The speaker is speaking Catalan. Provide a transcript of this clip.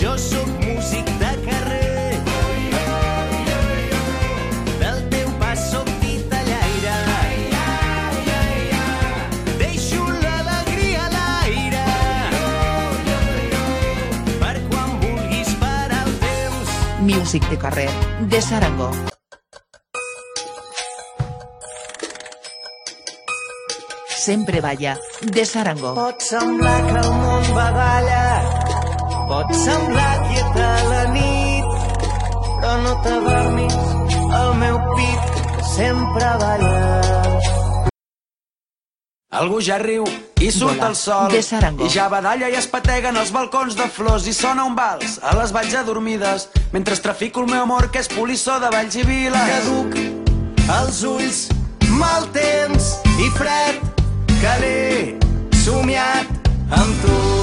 Jo sóc músic de carrer. Del teu pas sóc titellaire. Deixo l'alegria a l'aire. Per quan vulguis parar el temps. Music de carrer, de Sarango. Sempre balla, de Sarango. Pot semblar que el món pot semblar quieta la nit, però no t'adormis, el meu pit sempre balla. Algú ja riu i surt Vola, el sol i ja badalla i es pateguen els balcons de flors i sona un vals a les valls adormides mentre trafico el meu amor que és polissó de valls i viles. Caduc els ulls, mal temps i fred, que l'he somiat amb tu.